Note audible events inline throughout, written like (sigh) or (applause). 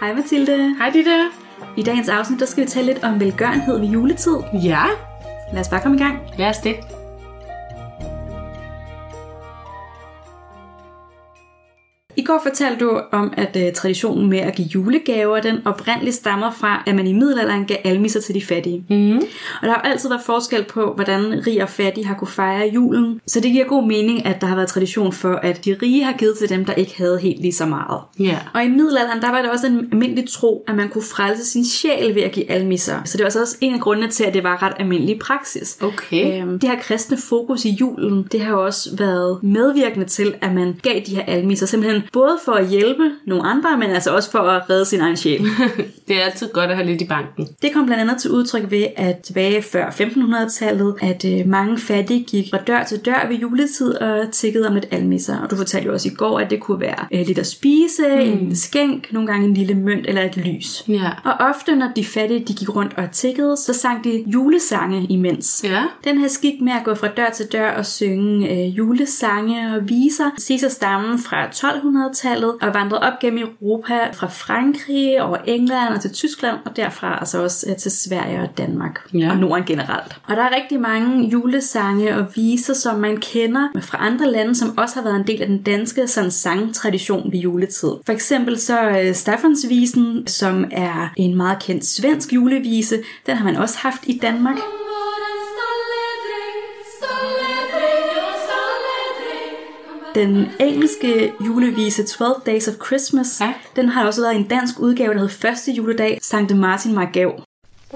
Hej Mathilde. Hej Ditte. I dagens afsnit der skal vi tale lidt om velgørenhed ved juletid. Ja, Lad os bare komme i gang. lad os det. I går fortalte du om, at uh, traditionen med at give julegaver, den oprindeligt stammer fra, at man i middelalderen gav almisser til de fattige. Mm. Og der har jo altid været forskel på, hvordan rig og fattig har kunne fejre julen. Så det giver god mening, at der har været tradition for, at de rige har givet til dem, der ikke havde helt lige så meget. Ja. Og i middelalderen, der var det også en almindelig tro, at man kunne frelse sin sjæl ved at give almisser. Så det var så også en af grundene til, at det var ret almindelig praksis. Okay. Øhm, det her kristne fokus i julen, det har jo også været medvirkende til, at man gav de her almisser, simpelthen både for at hjælpe nogle andre, men altså også for at redde sin egen sjæl. (laughs) Det er altid godt at have lidt i banken. Det kom blandt andet til udtryk ved, at tilbage før 1500-tallet, at øh, mange fattige gik fra dør til dør ved juletid og tikkede om lidt almisser. Og du fortalte jo også i går, at det kunne være øh, lidt at spise, mm. en skænk, nogle gange en lille mønt eller et lys. Ja. Og ofte, når de fattige de gik rundt og tikkede, så sang de julesange imens. Ja. Den her skik med at gå fra dør til dør og synge øh, julesange og viser, siges at stamme fra 1200-tallet og vandrede op gennem Europa fra Frankrig over England og til Tyskland, og derfra altså også øh, til Sverige og Danmark Ja. og Norden generelt. Og der er rigtig mange julesange og viser, som man kender fra andre lande, som også har været en del af den danske sådan, sangtradition ved juletid. For eksempel så øh, Staffansvisen, som er en meget kendt svensk julevise, den har man også haft i Danmark. Den engelske julevise 12 Days of Christmas, Ja. den har også været en dansk udgave, der hed Første juledag, Sankt Martin Margav.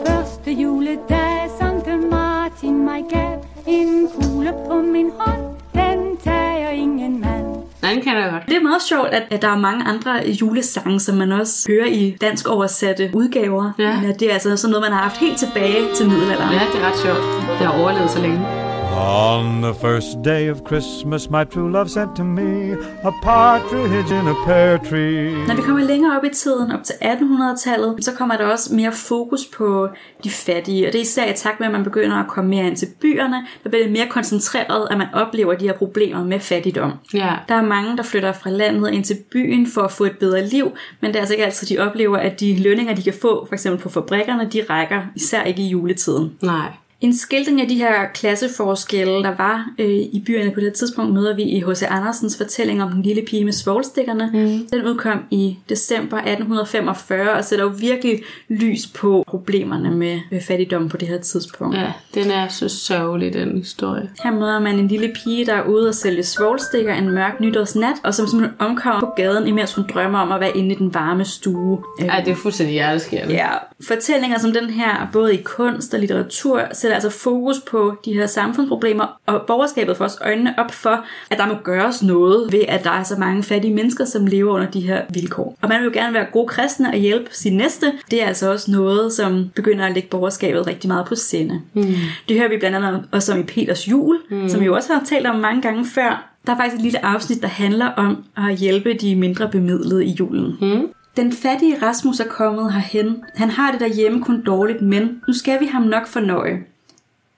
Første juledag, Sankt Martin mig gav En kugle på min hånd, den tager ingen mand Nej, den kan jeg godt. Det er meget sjovt, at, at der er mange andre julesange, som man også hører i dansk oversatte udgaver. Ja. Men det er altså sådan noget, man har haft helt tilbage til middelalderen. Ja, det er ret sjovt. Det har overlevet så længe. On the first day of Christmas, my true love sent to me a partridge in a pear tree. Når vi kommer længere op i tiden, op til 1800-tallet, så kommer der også mere fokus på de fattige. Og det er især i takt med, at man begynder at komme mere ind til byerne, der bliver det mere koncentreret, at man oplever de her problemer med fattigdom. Ja. Der er mange, der flytter fra landet ind til byen for at få et bedre liv, men det er altså ikke altid, de oplever, at de lønninger, de kan få, for eksempel på fabrikkerne, de rækker, især ikke i juletiden. Nej. En skildring af de her klasseforskelle, der var øh, i byerne på det tidspunkt, møder vi i H.C. Andersens fortælling om den lille pige med svovlstikkerne. Mm. Den udkom i december 1845 og sætter jo virkelig lys på problemerne med øh, fattigdom på det her tidspunkt. Ja, den er så sørgelig, den historie. Her møder man en lille pige, der er ude og sælge svovlstikker en mørk nytårsnat, og som simpelthen omkommer på gaden, imens hun drømmer om at være inde i den varme stue. Ej, det er fuldstændig hjerteskærende. Ja, fortællinger som den her, både i kunst og litteratur, sætter altså fokus på de her samfundsproblemer, og borgerskabet får også øjnene op for, at der må gøres noget ved, at der er så mange fattige mennesker, som lever under de her vilkår. Og man vil jo gerne være gode kristne og hjælpe sin næste. Det er altså også noget, som begynder at lægge borgerskabet rigtig meget på sinde. Mm. Det hører vi blandt andet også om i Peters jul, mm. som vi jo også har talt om mange gange før. Der er faktisk et lille afsnit, der handler om at hjælpe de mindre bemidlede i julen. Mm. Den fattige Rasmus er kommet herhen. Han har det derhjemme kun dårligt, men nu skal vi ham nok fornøje.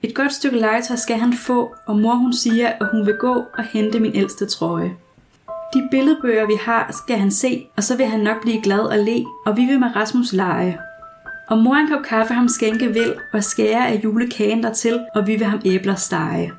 Et godt stykke legetøj skal han få, og mor hun siger, at hun vil gå og hente min ældste trøje. De billedbøger, vi har, skal han se, og så vil han nok blive glad og le, og vi vil med Rasmus lege. Og mor en kop kaffe ham skænke vil, og skære af julekagen dertil, og vi vil ham æbler stege.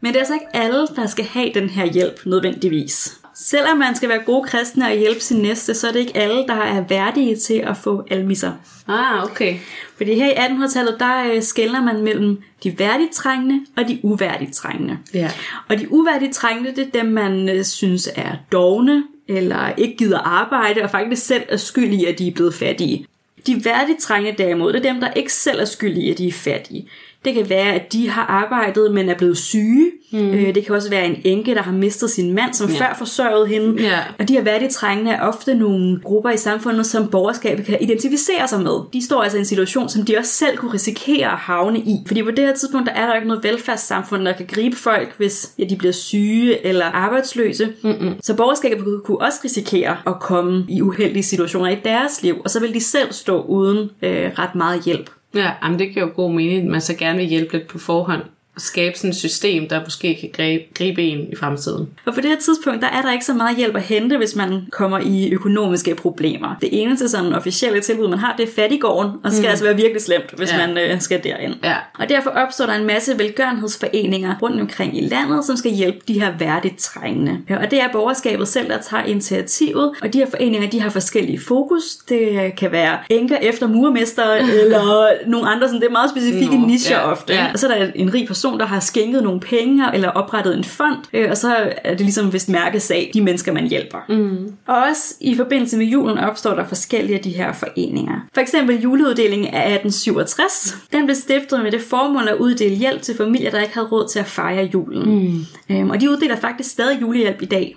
Men det er altså ikke alle, der skal have den her hjælp nødvendigvis. Selvom man skal være gode kristne og hjælpe sin næste, så er det ikke alle, der er værdige til at få almisser. Ah, okay. Fordi her i 1800-tallet, der øh, skældner man mellem de værdigt trængende og de uværdigt trængende. Ja. Og de uværdigt trængende, det er dem, man øh, synes er dogne, eller ikke gider arbejde, og faktisk selv er skyld i, at de er blevet fattige. De værdigt trængende derimod, det er dem, der ikke selv er skyld i, at de er fattige. Det kan være, at de har arbejdet, men er blevet syge. Mm. Øh, det kan også være en enke, der har mistet sin mand, som ja. før forsørgede hende. Ja. Og de her værdigt trængende er ofte nogle grupper i samfundet, som borgerskabet kan identificere sig med. De står altså i en situation, som de også selv kunne risikere at havne i. Fordi på det her tidspunkt, der er der ikke noget velfærdssamfund, der kan gribe folk, hvis ja, de bliver syge eller arbejdsløse. Mm-mm. Så borgerskabet kunne også risikere at komme i uheldige situationer i deres liv, og så vil de selv stå uden øh, ret meget hjælp. Ja, jamen det giver jo god mening, at man så gerne vil hjælpe lidt på forhånd skabe sådan et system, der måske kan gribe, gribe en i fremtiden. Og på det her tidspunkt, der er der ikke så meget hjælp at hente, hvis man kommer i økonomiske problemer. Det eneste sådan officielle tilbud, man har, det er fattigården, og det skal mm. altså være virkelig slemt, hvis Ja. man øh, skal derind. Ja. Og derfor opstår der en masse velgørenhedsforeninger rundt omkring i landet, som skal hjælpe de her værdigt trængende. Og det er borgerskabet selv, der tager initiativet, og de her foreninger, de har forskellige fokus. Det kan være enker efter murmester, (laughs) eller nogle andre, sådan, det er meget specifikke Nå, nicher ja, ofte. ja. Og så er der en rig person, der har skænket nogle penge, eller oprettet en fond, øh, og så er det ligesom vist mærkesag, de mennesker, man hjælper. Mm. Og også i forbindelse med julen opstår der forskellige af de her foreninger. For eksempel juleuddelingen af 1867. Den blev stiftet med det formål at uddele hjælp til familier, der ikke havde råd til at fejre julen. Mm. Øhm, og de uddeler faktisk stadig julehjælp i dag.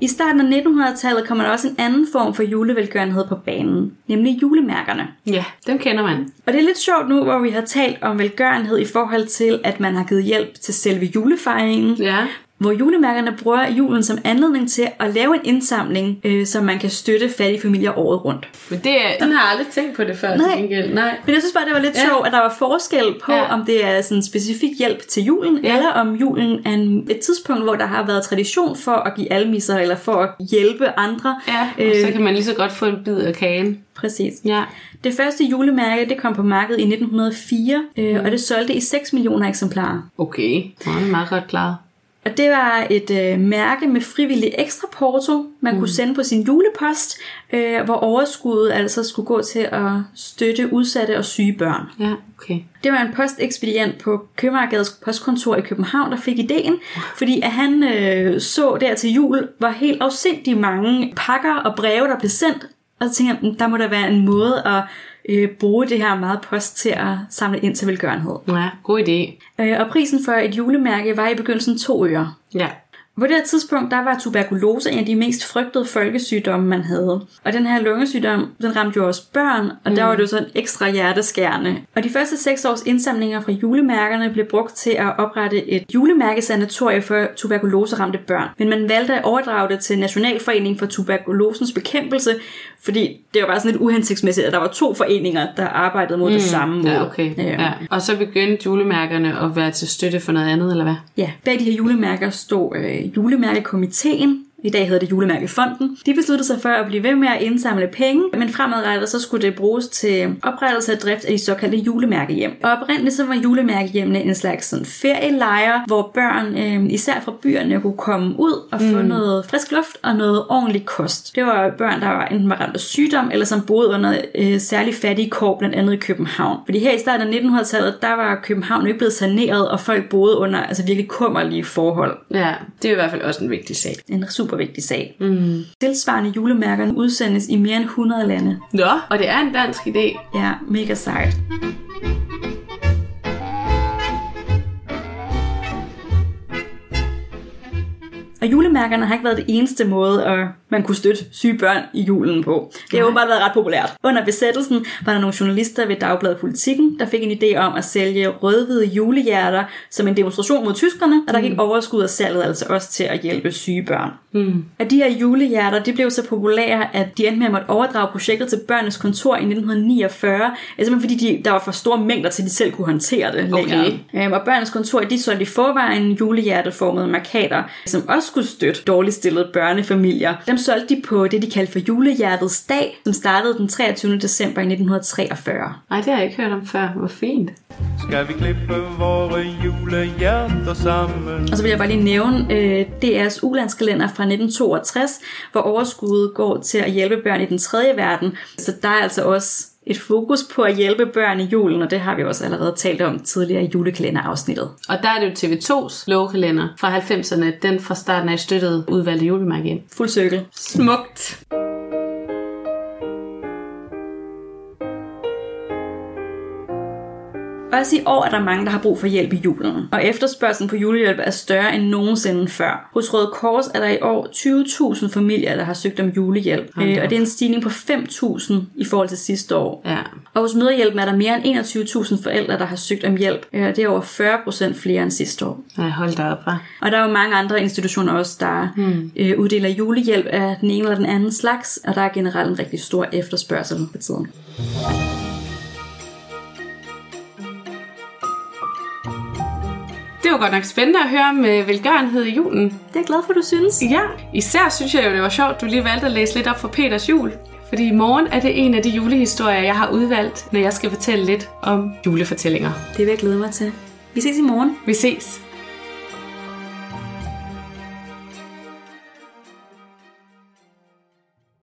I starten af 1900-tallet kommer der også en anden form for julevelgørenhed på banen, nemlig julemærkerne. Ja, dem kender man. Og det er lidt sjovt nu, hvor vi har talt om velgørenhed i forhold til, at man har givet hjælp til selve julefejringen. Ja. Hvor julemærkerne bruger julen som anledning til at lave en indsamling, øh, så man kan støtte fattige familier året rundt. Men det er, den har jeg aldrig tænkt på det før. Nej. til gengæld. Nej. Men jeg synes bare, det var lidt Ja. sjovt, at der var forskel på, Ja. om det er sådan specifik hjælp til julen, Ja. eller om julen er en, et tidspunkt, hvor der har været tradition for at give almisser, eller for at hjælpe andre. Ja, og så kan man lige så godt få en bid af kagen. Præcis. Ja. Det første julemærke, det kom på markedet i 1904, øh, Mm. og det solgte i 6 millioner eksemplarer. Okay, det er meget godt klaret. Og det var et øh, mærke med frivillig ekstra porto, man mm. kunne sende på sin julepost, øh, hvor overskuddet altså skulle gå til at støtte udsatte og syge børn. Ja, okay. Det var en postekspedient på Købmagergades postkontor i København, der fik ideen, fordi at han øh, så der til jul, var helt afsindig mange pakker og breve, der blev sendt, og så tænkte jeg, "Mm, der må der være en måde at øh, bruge det her meget post til at samle ind til velgørenhed. Ja, god idé. Øh, og prisen for et julemærke var i begyndelsen to øre. Ja. På det her tidspunkt, der var tuberkulose en af de mest frygtede folkesygdomme, man havde. Og den her lungesygdom, den ramte jo også børn, og mm. der var det jo sådan ekstra hjerteskærende. Og de første seks års indsamlinger fra julemærkerne blev brugt til at oprette et julemærkesanatorie for tuberkuloseramte børn. Men man valgte at overdrage det til Nationalforeningen for Tuberkulosens Bekæmpelse, fordi det var bare sådan lidt uhensigtsmæssigt, at der var to foreninger, der arbejdede mod mm. det samme mål. Ja, okay. Ja. Og så begyndte julemærkerne at være til støtte for noget andet, eller hvad? Ja, bag de her julemærker stod øh, Øh, julemærkekomiteen. I dag hedder det Julemærkefonden. De besluttede sig for at blive ved med at indsamle penge, men fremadrettet så skulle det bruges til oprettelse og drift af de såkaldte julemærkehjem. Og oprindeligt så var julemærkehjemmene en slags sådan ferielejre, hvor børn, øh, især fra byerne, kunne komme ud og få mm. noget frisk luft og noget ordentlig kost. Det var børn, der var enten var ramt af sygdom, eller som boede under øh, særlig fattige kår, blandt andet i København. Fordi her i starten af 1900-tallet, der var København jo ikke blevet saneret, og folk boede under altså virkelig kummerlige forhold. Ja, det er i hvert fald også en vigtig sag. En super vigtig sag. Mm. Tilsvarende julemærkerne udsendes i mere end 100 lande. Nå, og det er en dansk idé. Ja, mega sejt. Julemærkerne har ikke været det eneste måde, at man kunne støtte syge børn i julen på. Det har jo bare været ret populært. Under besættelsen var der nogle journalister ved Dagbladet Politikken, der fik en idé om at sælge rødhvide julehjerter som en demonstration mod tyskerne, og der gik overskud af salget altså også til at hjælpe syge børn. Mm. Og de her julehjerter, de blev så populære, at de endte med at måtte overdrage projektet til børnenes kontor i 1949, altså fordi de, der var for store mængder til, at de selv kunne håndtere det Okay. længere. Øhm, og børnenes kontor, de solgte i forvejen julehjerteformede markader, som også skulle støtte dårligt stillede børnefamilier. Dem solgte de på det, de kaldte for julehjertets dag, som startede den 23. december i 1943. Nej, det har jeg ikke hørt om før. Hvor fint. Skal vi klippe vore julehjerter sammen? Og så vil jeg bare lige nævne øh, DR's ulandskalender fra 1962, hvor overskuddet går til at hjælpe børn i den tredje verden. Så der er altså også et fokus på at hjælpe børn i julen, og det har vi også allerede talt om tidligere i julekalenderafsnittet. Og der er det jo TV2's lovkalender fra 90'erne. Den fra starten af støttede udvalgte julemærke ind. Fuld cirkel. Smukt. Også i år er der mange, der har brug for hjælp i julen, og efterspørgselen på julehjælp er større end nogensinde før. Hos Røde Kors er der i år 20.000 familier, der har søgt om julehjælp, da øh, og det er en stigning på 5.000 i forhold til sidste år. Ja. Og hos Møderhjælpen er der mere end 21.000 forældre, der har søgt om hjælp. Øh, Det er over 40% flere end sidste år. Nej, hold da op, hva'? Og der er jo mange andre institutioner også, der hmm. øh, uddeler julehjælp af den ene eller den anden slags, og der er generelt en rigtig stor efterspørgsel på tiden. Det var godt nok spændende at høre om øh, velgørenhed i julen. Det er jeg glad for, du synes. Ja, især synes jeg jo, det var sjovt, du lige valgte at læse lidt op for Peters jul. Fordi i morgen er det en af de julehistorier, jeg har udvalgt, når jeg skal fortælle lidt om julefortællinger. Det vil jeg glæde mig til. Vi ses i morgen. Vi ses.